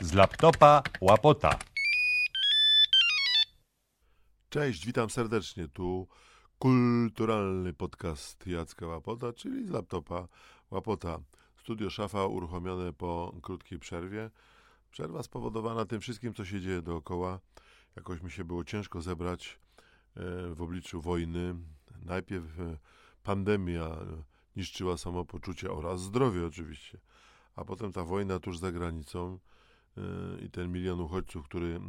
Z laptopa łapota. Cześć, witam serdecznie. Tu kulturalny podcast Jacka Łapota, czyli z laptopa Łapota. Studio Szafa uruchomione po krótkiej przerwie. Przerwa spowodowana tym wszystkim, co się dzieje dookoła. Jakoś mi się było ciężko zebrać e, w obliczu wojny. Najpierw e, pandemia e, niszczyła samopoczucie oraz zdrowie oczywiście, a potem ta wojna tuż za granicą i ten milion uchodźców, który,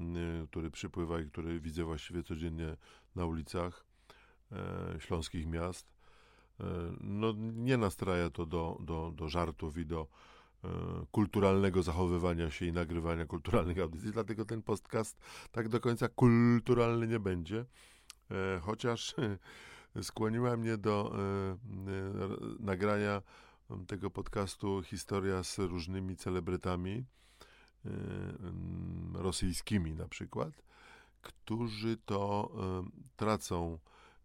który przypływa i który widzę właściwie codziennie na ulicach śląskich miast, no nie nastraja to do, do, do żartów i do kulturalnego zachowywania się i nagrywania kulturalnych audycji, dlatego ten podcast tak do końca kulturalny nie będzie, chociaż skłoniła mnie do nagrania tego podcastu historia z różnymi celebrytami, Y, rosyjskimi na przykład, którzy to y, tracą,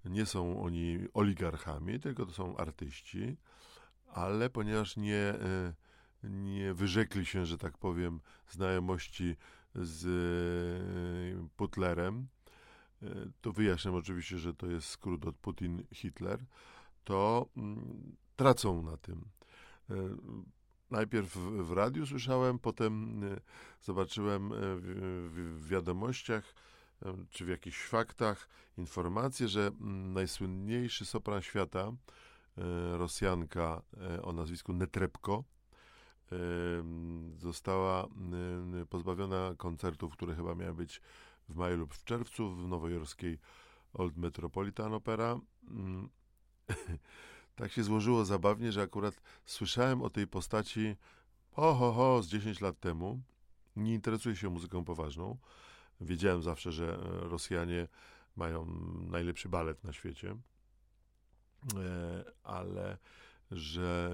nie są oni oligarchami, tylko to są artyści, ale ponieważ nie, y, nie wyrzekli się, że tak powiem, znajomości z Putlerem, to wyjaśniam oczywiście, że to jest skrót od Putin-Hitler, to mm, tracą na tym najpierw w radiu słyszałem, potem e, zobaczyłem e, w, wiadomościach czy w jakichś faktach informację, że najsłynniejszy sopran świata, Rosjanka o nazwisku Netrebko, została pozbawiona koncertów, które chyba miały być w maju lub w czerwcu w nowojorskiej Old Metropolitan Opera. Tak się złożyło zabawnie, że akurat słyszałem o tej postaci ho, ho, ho, z 10 lat temu. Nie interesuję się muzyką poważną. Wiedziałem zawsze, że e, Rosjanie mają najlepszy balet na świecie, e, ale że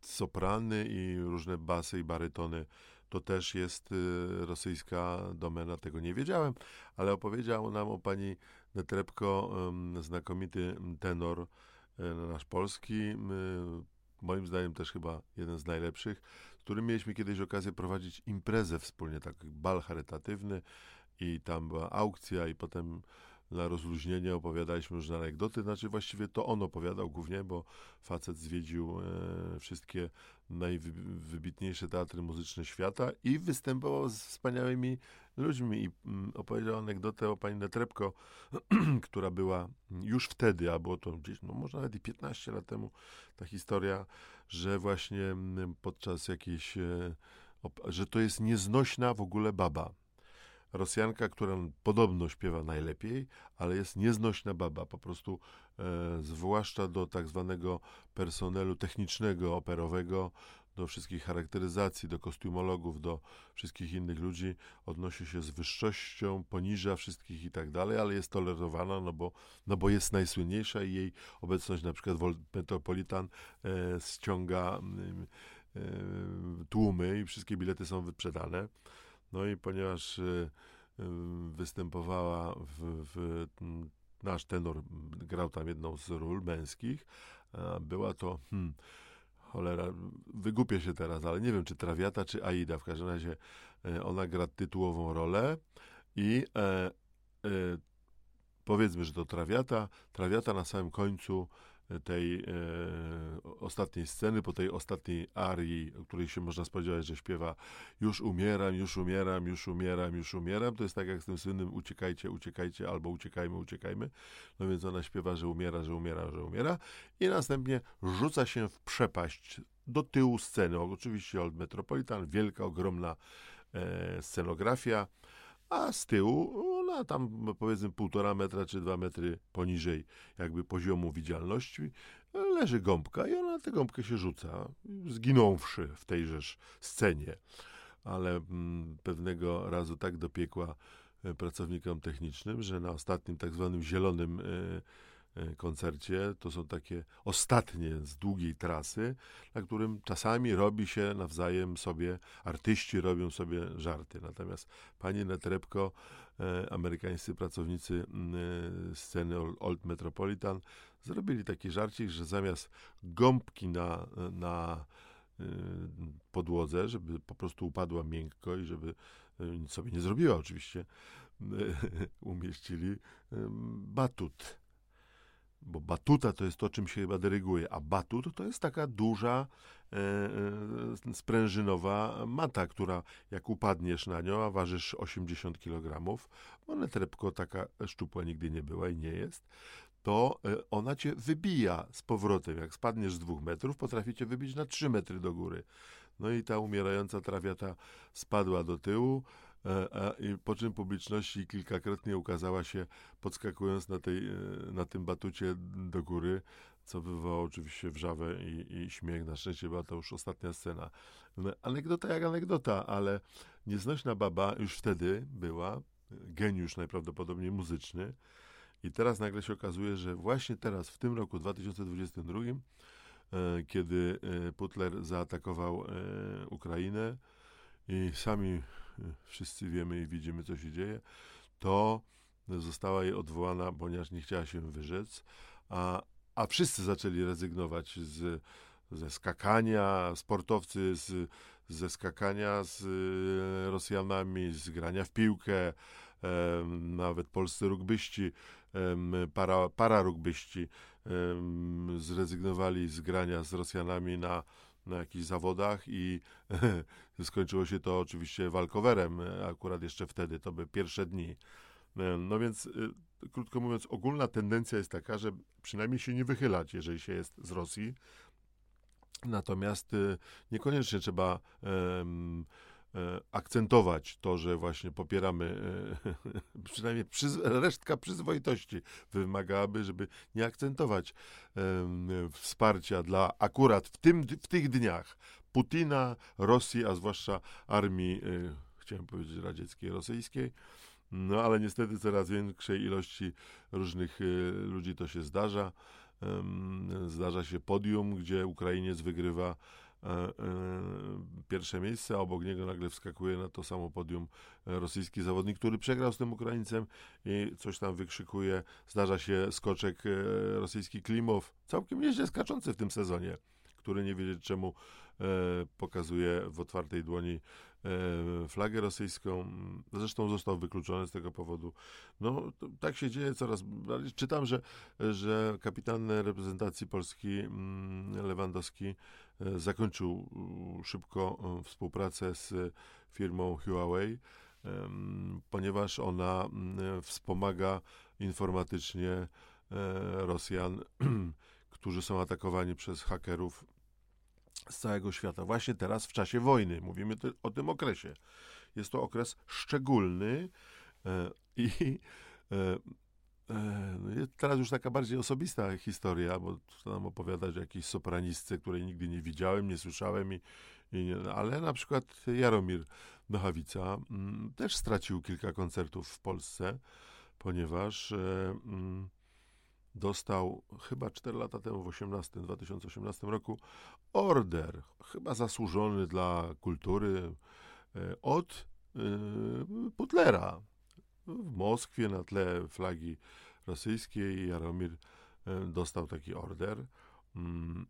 soprany i różne basy i barytony to też jest e, rosyjska domena, tego nie wiedziałem, ale opowiedział nam o pani Netrebko znakomity tenor nasz polski, moim zdaniem też chyba jeden z najlepszych, z którym mieliśmy kiedyś okazję prowadzić imprezę wspólnie, taki bal charytatywny i tam była aukcja i potem na rozluźnienie opowiadaliśmy różne anegdoty, znaczy właściwie to on opowiadał głównie, bo facet zwiedził e, wszystkie najwybitniejsze teatry muzyczne świata i występował z wspaniałymi ludźmi i mm, opowiedział anegdotę o pani Netrebko, która była już wtedy, a było to gdzieś, no może nawet i 15 lat temu, ta historia, że właśnie mm, podczas jakiejś, e, że to jest nieznośna w ogóle baba Rosjanka, która podobno śpiewa najlepiej, ale jest nieznośna baba, po prostu e, zwłaszcza do tak zwanego personelu technicznego, operowego, do wszystkich charakteryzacji, do kostiumologów, do wszystkich innych ludzi, odnosi się z wyższością, poniża wszystkich i tak dalej, ale jest tolerowana, no bo, no bo jest najsłynniejsza i jej obecność na przykład w Metropolitan e, ściąga e, tłumy i wszystkie bilety są wyprzedane. No i ponieważ y, y, występowała w, w nasz tenor grał tam jedną z ról męskich, była to hmm, cholera, wygupię się teraz, ale nie wiem, czy Trawiata, czy Aida. W każdym razie e, ona gra tytułową rolę i e, e, powiedzmy, że to Trawiata. Trawiata na samym końcu tej e, ostatniej sceny, po tej ostatniej arii, o której się można spodziewać, że śpiewa już umieram, już umieram, już umieram, już umieram, to jest tak jak z tym słynnym uciekajcie, uciekajcie, albo uciekajmy, uciekajmy. No więc ona śpiewa, że umiera, że umiera, że umiera i następnie rzuca się w przepaść do tyłu sceny. Oczywiście Old Metropolitan, wielka, ogromna e, scenografia, a z tyłu ona tam powiedzmy półtora metra czy dwa metry poniżej jakby poziomu widzialności leży gąbka i ona na tę gąbkę się rzuca, zginąwszy w tejżeż scenie. Ale mm, pewnego razu tak dopiekła e, pracownikom technicznym, że na ostatnim tak zwanym zielonym E, koncercie. To są takie ostatnie z długiej trasy, na którym czasami robi się nawzajem sobie, artyści robią sobie żarty. Natomiast pani Netrebko, e, amerykańscy pracownicy e, sceny Old Metropolitan zrobili taki żarcik, że zamiast gąbki na, na podłodze, żeby po prostu upadła miękko i żeby nic sobie nie zrobiła oczywiście, umieścili batut bo batuta to jest to, czym się chyba dyryguje, a batut to jest taka duża, e, e, sprężynowa mata, która jak upadniesz na nią, a ważysz 80 kg, ona trepko taka szczupła nigdy nie była i nie jest, to e, ona cię wybija z powrotem. Jak spadniesz z dwóch metrów, potrafi cię wybić na 3 metry do góry. No i ta umierająca trawiata spadła do tyłu, E, i po czym publiczności kilkakrotnie ukazała się podskakując na, tej, e, na tym batucie do góry, co wywołało oczywiście wrzawę i, i śmiech. Na szczęście była to już ostatnia scena. No, anegdota jak anegdota, ale nieznośna baba już wtedy była, geniusz najprawdopodobniej muzyczny i teraz nagle się okazuje, że właśnie teraz, w tym roku 2022, e, kiedy Putler zaatakował Ukrainę i sami wszyscy wiemy i widzimy, co się dzieje, to została jej odwołana, ponieważ nie chciała się wyrzec, a, a wszyscy zaczęli rezygnować z, ze skakania, sportowcy z, ze skakania z e, Rosjanami, z grania w piłkę, nawet polscy rugbyści, para, para rugbyści zrezygnowali z grania z Rosjanami na na jakichś zawodach i skończyło się to oczywiście walkowerem, akurat jeszcze wtedy, to by pierwsze dni. No więc, y, krótko mówiąc, ogólna tendencja jest taka, że przynajmniej się nie wychylać, jeżeli się jest z Rosji. Natomiast y, niekoniecznie trzeba E, akcentować to, że właśnie popieramy, e, przynajmniej przyz, resztka przyzwoitości wymagałaby, żeby nie akcentować wsparcia dla akurat w, tym, w tych dniach Putina, Rosji, a zwłaszcza armii, e, chciałem powiedzieć radzieckiej, rosyjskiej. No ale niestety coraz większej ilości różnych ludzi to się zdarza. Zdarza się podium, gdzie Ukrainiec wygrywa E, e, pierwsze miejsce, a obok niego nagle wskakuje na to samo podium rosyjski zawodnik, który przegrał z tym Ukraińcem i coś tam wykrzykuje. Zdarza się skoczek e, rosyjski Klimow, całkiem nieźle skaczący w tym sezonie, który nie wiedzieć czemu pokazuje w otwartej dłoni flagę rosyjską. Zresztą został wykluczony z tego powodu. No, tak się dzieje coraz bardziej. Czytam, że, że kapitan reprezentacji Polski mm, Lewandowski E, zakończył szybko e, współpracę z firmą Huawei, ponieważ ona wspomaga informatycznie e, Rosjan, którzy są atakowani przez hakerów z całego świata. Właśnie teraz, w czasie wojny, mówimy o tym okresie. Jest to okres szczególny i E, no teraz już taka bardziej osobista historia, bo nam opowiadać o jakiejś sopranistce, której nigdy nie widziałem, nie słyszałem, i, i nie, ale na przykład Jaromir Nochawica mm, też stracił kilka koncertów w Polsce, ponieważ e, mm, dostał chyba 4 lata temu, w 18, 2018 roku, order, chyba zasłużony dla kultury, e, od e, Putlera, w Moskwie na tle flagi rosyjskiej Jaromir e, dostał taki order. Mm,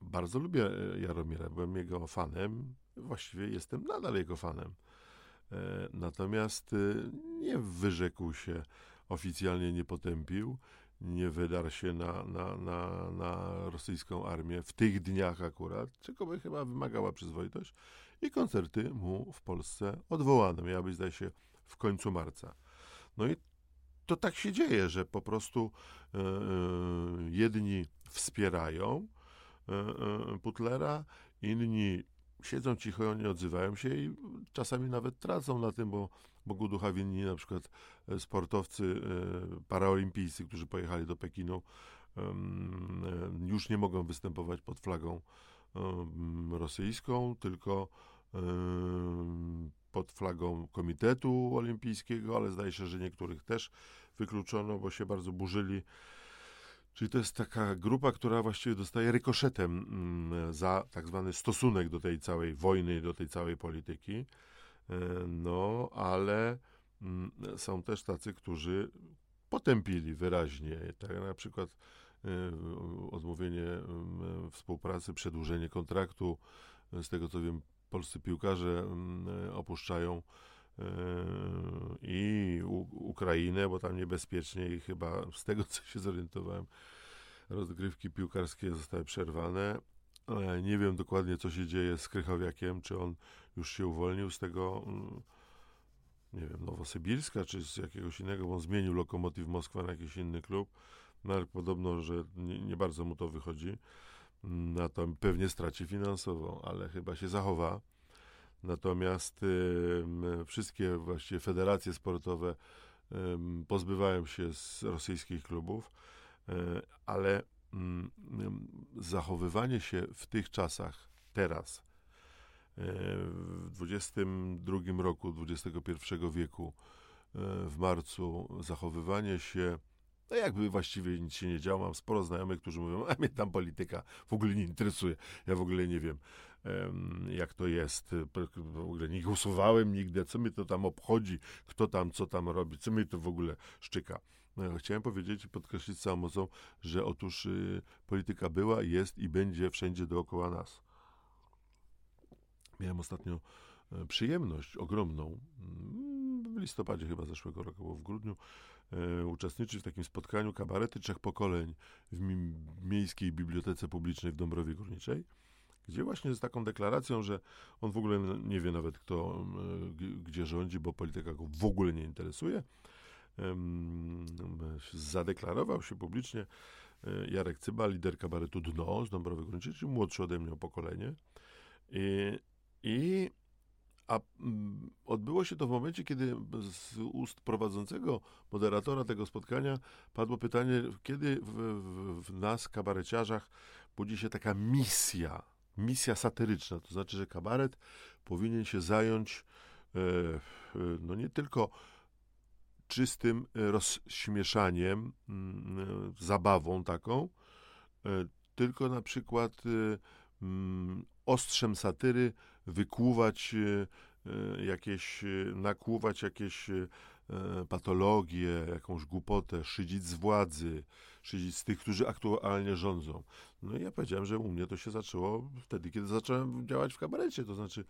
bardzo lubię Jaromira, byłem jego fanem, właściwie jestem nadal jego fanem. Natomiast nie wyrzekł się, oficjalnie nie potępił, nie wydarł się na, na, na, na rosyjską armię w tych dniach akurat, czego by chyba wymagała przyzwoitość i koncerty mu w Polsce odwołano. Miały być, zdaje się, w końcu marca. No i to tak się dzieje, że po prostu e, jedni wspierają e, Putlera, inni siedzą cicho, nie odzywają się i czasami nawet tracą na tym, bo Bogu ducha winni na przykład sportowcy paraolimpijscy, którzy pojechali do Pekinu, już nie mogą występować pod flagą rosyjską, tylko pod flagą Komitetu Olimpijskiego, ale zdaje się, że niektórych też wykluczono, bo się bardzo burzyli. Czyli to jest taka grupa, która właściwie dostaje rykoszetem mm, za tak zwany stosunek do tej całej wojny, do tej całej polityki. E, no, ale mm, są też tacy, którzy potępili wyraźnie, tak na przykład e, odmówienie mm, współpracy, przedłużenie kontraktu z tego co wiem, polscy piłkarze opuszczają i Ukrainę, bo tam niebezpiecznie i chyba z tego co się zorientowałem, rozgrywki piłkarskie zostały przerwane. Nie wiem dokładnie, co się dzieje z Krychowiakiem, czy on już się uwolnił z tego, mm, nie wiem, Nowosybirska, czy z jakiegoś innego, bo on zmienił Lokomotiv Moskwa na jakiś inny klub, no ale podobno, że nie, nie bardzo mu to wychodzi. Mm, to pewnie straci finansowo, ale chyba się zachowa. Natomiast y, wszystkie właściwie federacje sportowe y, pozbywają się z rosyjskich klubów, y, ale zachowywanie się w tych czasach, teraz, e, w XXI roku XXI wieku, e, w marcu, zachowywanie się, no jakby właściwie nic się nie działo. Mam sporo znajomych, którzy mówią, a mnie tam polityka w ogóle nie interesuje. Ja w ogóle nie wiem, jak to jest. W ogóle nie głosowałem nigdy. Co mnie to tam obchodzi? Kto tam, co tam robi? Co mnie to w ogóle szczyka? No, chciałem powiedzieć i podkreślić całą mocą, że otóż y, polityka była, jest i będzie wszędzie dookoła nas. Miałem ostatnio y, przyjemność ogromną, y, w listopadzie chyba zeszłego roku, bo w grudniu, y, uczestniczyć w takim spotkaniu kabarety trzech pokoleń w mi Miejskiej Bibliotece Publicznej w Dąbrowie Górniczej gdzie właśnie z taką deklaracją, że on w ogóle nie wie nawet kto, gdzie rządzi, bo polityka go w ogóle nie interesuje zadeklarował się publicznie e, Jarek Cyba, lider kabaretu Dno z Dąbrowy Górniczej, czyli młodszy ode mnie o pokolenie. I, i a odbyło się to w momencie, kiedy z ust prowadzącego moderatora tego spotkania padło pytanie, kiedy w, w, w nas, kabareciarzach, budzi się taka misja, misja satyryczna. To znaczy, że kabaret powinien się zająć e, no nie tylko czystym e, rozśmieszaniem, mm, e, zabawą taką, e, tylko na przykład mm, ostrzem satyry wykłuwać jakieś, nakłuwać jakieś patologie, jakąś głupotę, szydzić z władzy, szydzić z tych, którzy aktualnie rządzą. No i ja powiedziałem, że u mnie to się zaczęło wtedy, kiedy zacząłem działać w kabarecie, to znaczy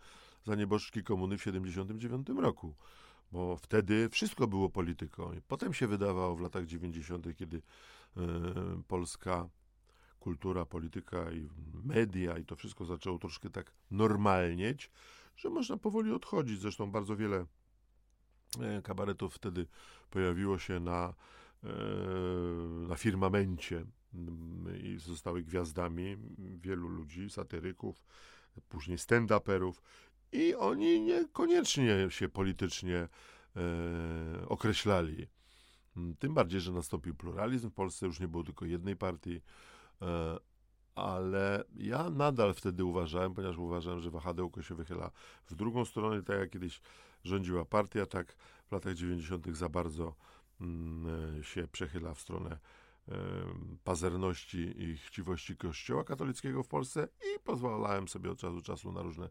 za nieboszczki komuny w 79 roku bo wtedy wszystko było polityką. I potem się wydawało w latach 90., kiedy y, polska kultura, polityka i media i to wszystko zaczęło troszkę tak normalnieć, że można powoli odchodzić. Zresztą bardzo wiele e, kabaretów wtedy pojawiło się na, e, na firmamencie mm, i zostały gwiazdami wielu ludzi, satyryków, później stand-uperów i oni niekoniecznie się politycznie e, określali. Mm, tym bardziej, że nastąpił pluralizm w Polsce, już nie było tylko jednej partii, e, ale ja nadal wtedy uważałem, ponieważ uważałem, że wahadełko się wychyla w drugą stronę, tak jak kiedyś rządziła partia, tak w latach 90. za bardzo mm, się przechyla w stronę e, pazerności i chciwości Kościoła katolickiego w Polsce i pozwalałem sobie od czasu do czasu na różne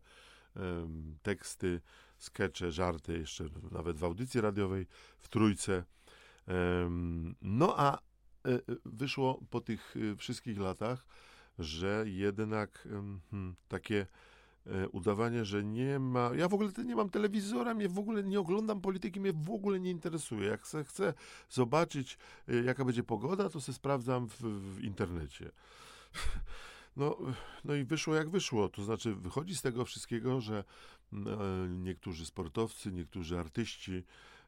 teksty, skecze, żarty, jeszcze nawet w audycji radiowej w trójce. No a e, e, wyszło po tych e, wszystkich latach, że jednak hmm, takie udawanie, że nie ma. Ja w ogóle nie mam telewizora, mnie w ogóle nie oglądam polityki, mnie w ogóle nie interesuje. Jak chcę, zobaczyć, jaka będzie pogoda, to se sprawdzam w, w internecie. No, no i wyszło jak wyszło. To znaczy, wychodzi z tego wszystkiego, że mm, e, niektórzy sportowcy, niektórzy artyści,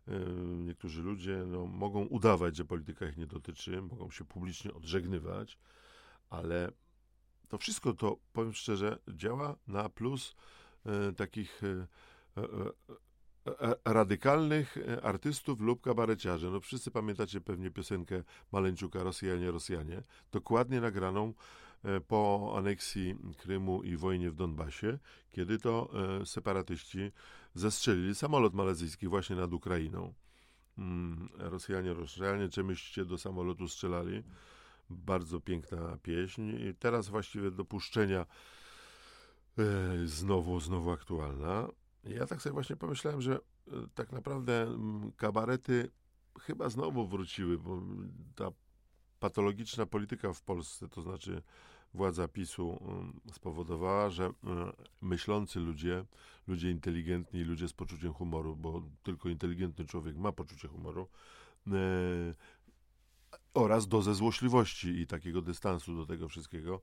e, niektórzy ludzie no, mogą udawać, że polityka ich nie dotyczy, mogą się publicznie odżegnywać, ale to wszystko to, powiem szczerze, działa na plus e, takich radykalnych artystów lub kabareciarzy. No wszyscy pamiętacie pewnie piosenkę Maleńczuka Rosjanie, Rosjanie, dokładnie nagraną po aneksji Krymu i wojnie w Donbasie, kiedy to e, separatyści zestrzelili samolot malezyjski właśnie nad Ukrainą. Mm, Rosjanie, Rosjanie, czymście do samolotu strzelali. Bardzo piękna pieśń. I teraz właściwie dopuszczenia e, znowu, znowu aktualna. Ja tak sobie właśnie pomyślałem, że tak naprawdę mm, kabarety chyba znowu wróciły, bo ta patologiczna polityka w Polsce, to znaczy władza PiSu y, spowodowała, że y, myślący ludzie, ludzie inteligentni, ludzie z poczuciem humoru, bo tylko inteligentny człowiek ma poczucie humoru, oraz dozę złośliwości i takiego dystansu do tego wszystkiego,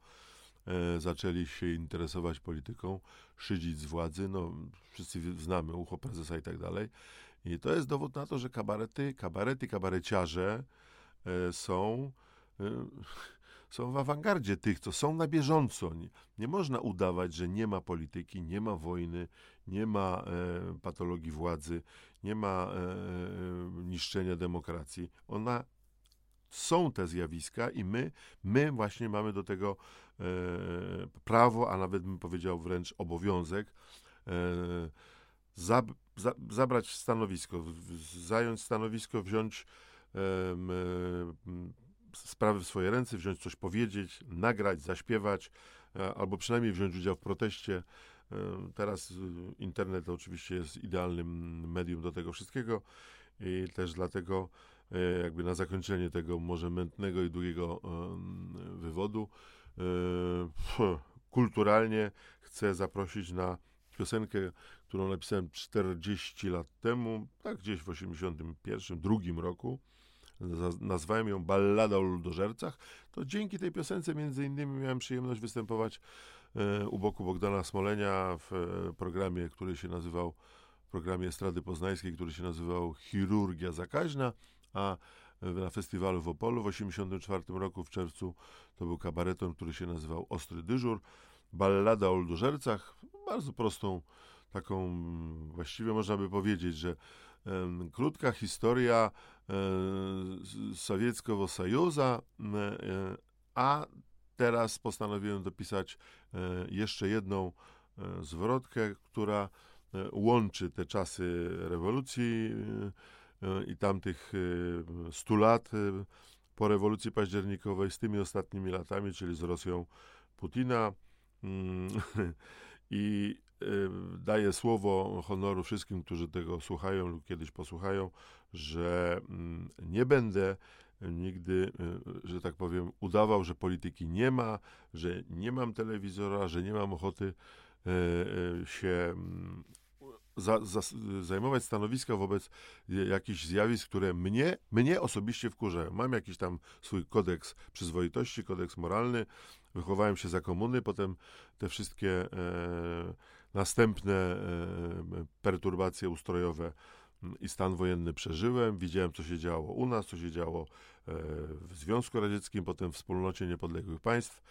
zaczęli się interesować polityką, szydzić z władzy, no wszyscy znamy ucho prezesa i tak dalej. I to jest dowód na to, że kabarety, kabarety, kabareciarze są są w awangardzie tych, co są na bieżąco. Nie, nie można udawać, że nie ma polityki, nie ma wojny, nie ma e, patologii władzy, nie ma e, e, niszczenia demokracji. Ona są te zjawiska i my, my właśnie mamy do tego e, prawo, a nawet bym powiedział wręcz obowiązek e, zab, za, zabrać stanowisko, zająć stanowisko, wziąć sprawy w swoje ręce, wziąć coś powiedzieć, nagrać, zaśpiewać, e, albo przynajmniej wziąć udział w proteście. E, teraz e, internet oczywiście jest idealnym medium do tego wszystkiego i też dlatego jakby na zakończenie tego może mętnego i długiego wywodu kulturalnie chcę zaprosić na piosenkę, którą napisałem 40 lat temu, tak gdzieś w 81, drugim roku nazwałem ją Ballada o ludożercach, to dzięki tej piosence między innymi miałem przyjemność występować e, u boku Bogdana Smolenia w e, programie, który się nazywał, programie Estrady Poznańskiej, który się nazywał Chirurgia Zakaźna, a na festiwalu w Opolu w 1984 roku w czerwcu to był kabareton, który się nazywał Ostry Dyżur. Ballada o ludożercach, bardzo prostą, taką właściwie można by powiedzieć, że krótka historia Sowieckiego Sojuza, a teraz postanowiłem dopisać jeszcze jedną zwrotkę, która łączy te czasy rewolucji i tamtych 100 lat po rewolucji październikowej z tymi ostatnimi latami, czyli z Rosją Putina. Mm, I daję słowo honoru wszystkim, którzy tego słuchają lub kiedyś posłuchają, że mm, nie będę nigdy, y, że tak powiem, udawał, że polityki nie ma, że nie mam telewizora, że nie mam ochoty y, się mm, za, za, zajmować stanowiska wobec jakichś zjawisk, które mnie, mnie osobiście wkurzają. Mam jakiś tam swój kodeks przyzwoitości, kodeks moralny, wychowałem się za komuny, potem te wszystkie e, następne e, perturbacje ustrojowe i stan wojenny przeżyłem. Widziałem, co się działo u nas, co się działo e, w Związku Radzieckim, potem w wspólnocie niepodległych państw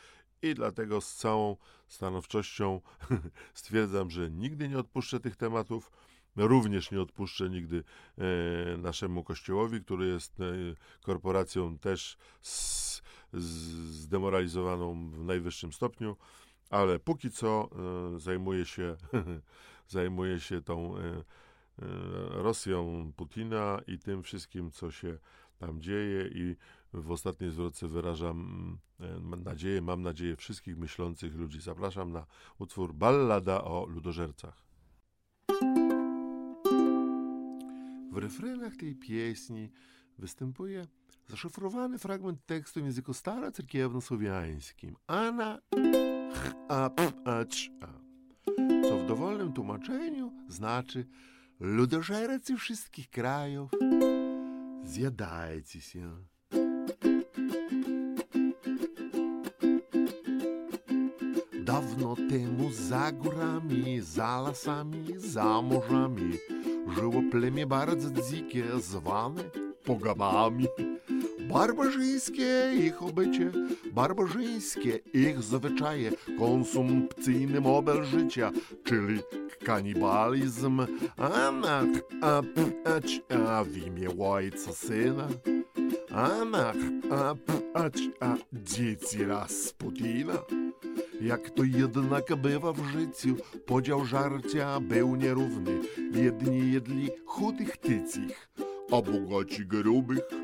i dlatego z całą stanowczością stwierdzam, że nigdy nie odpuszczę tych tematów. Również nie odpuszczę nigdy e, naszemu kościołowi, który jest korporacją też zdemoralizowaną w najwyższym stopniu, ale póki co e, zajmuje się, zajmuje się tą e, e, Rosją Putina i tym wszystkim, co się tam dzieje i w ostatniej zwrotce wyrażam nadzieję, mam nadzieję wszystkich myślących ludzi. Zapraszam na utwór Ballada o ludożercach. W refrenach tej pieśni występuje zaszyfrowany fragment tekstu w języku starocerkiewno-słowiańskim. Ana, a, a, a, co w dowolnym tłumaczeniu znaczy ludożercy wszystkich krajów, zjadajcie się. Dawno temu za górami, za lasami, za morzami żyło plemię bardzo dzikie, zwane pogamami. Barbarzyńskie ich obycie, barbarzyńskie ich zwyczaje, konsumpcyjny model życia, czyli kanibalizm, a, a, a, w imię ojca syna. Anach, a, a, a dzieci Rasputina. Jak to jednak bywa w życiu, podział żarcia był nierówny. Jedni jedli chudych tycich, a bogaci grubych.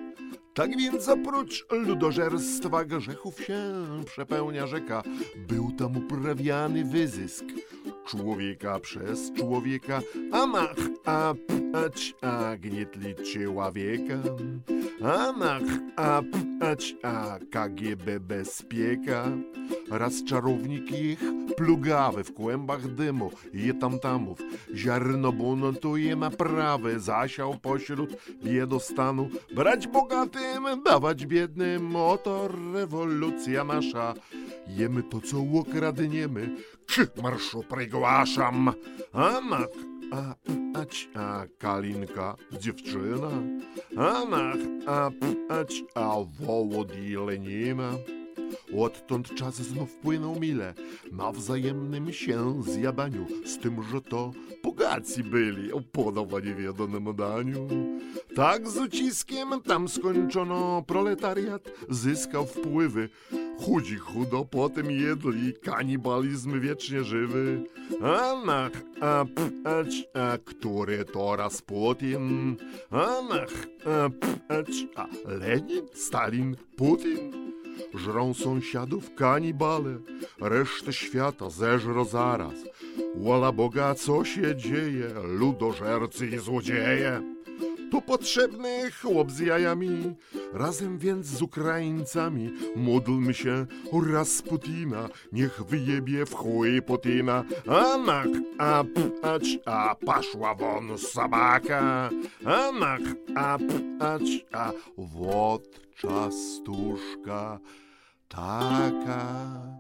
Tak więc oprócz ludożerstwa grzechów się przepełnia rzeka. Był tam uprawiany wyzysk człowieka przez człowieka, a mach, a pać, a gnietli człowieka. Anach, a, ać, a, KGB bezpieka. Raz czarownik ich plugawy w kłębach dymu i tamtamów. Ziarno buntuje naprawy, zasiał pośród biedostanu. Brać bogatym, dawać biednym, oto rewolucja nasza. Jemy to, co okradniemy, krzyk marszu prigłaszam. Anach, a, ać, a, Kalinka, dziewczyna. Anach, a, ać, a, Wołodi Lenina. Odtąd czas znów płynął mile na wzajemnym się zjadaniu, z tym, że to bogaci byli, podawa niewiedonym daniu. Tak z uciskiem tam skończono, proletariat zyskał wpływy. Chudzi chudo potem jedli, kanibalizm wiecznie żywy. Anach, a, ać, a, który to Rasputin? Anach, a, ać, a, Lenin, Stalin, Putin? Żrą sąsiadów kanibale, resztę świata zeżro zaraz. Wola Boga, co się dzieje, ludożercy i złodzieje? Tu potrzebny chłop z jajami, razem więc z Ukraińcami módlmy się o Rasputina, niech wyjebie w chuj Putina. Anach, a ać, a paszła won sabaka. Anach, a ać, a wod czastuszka taka.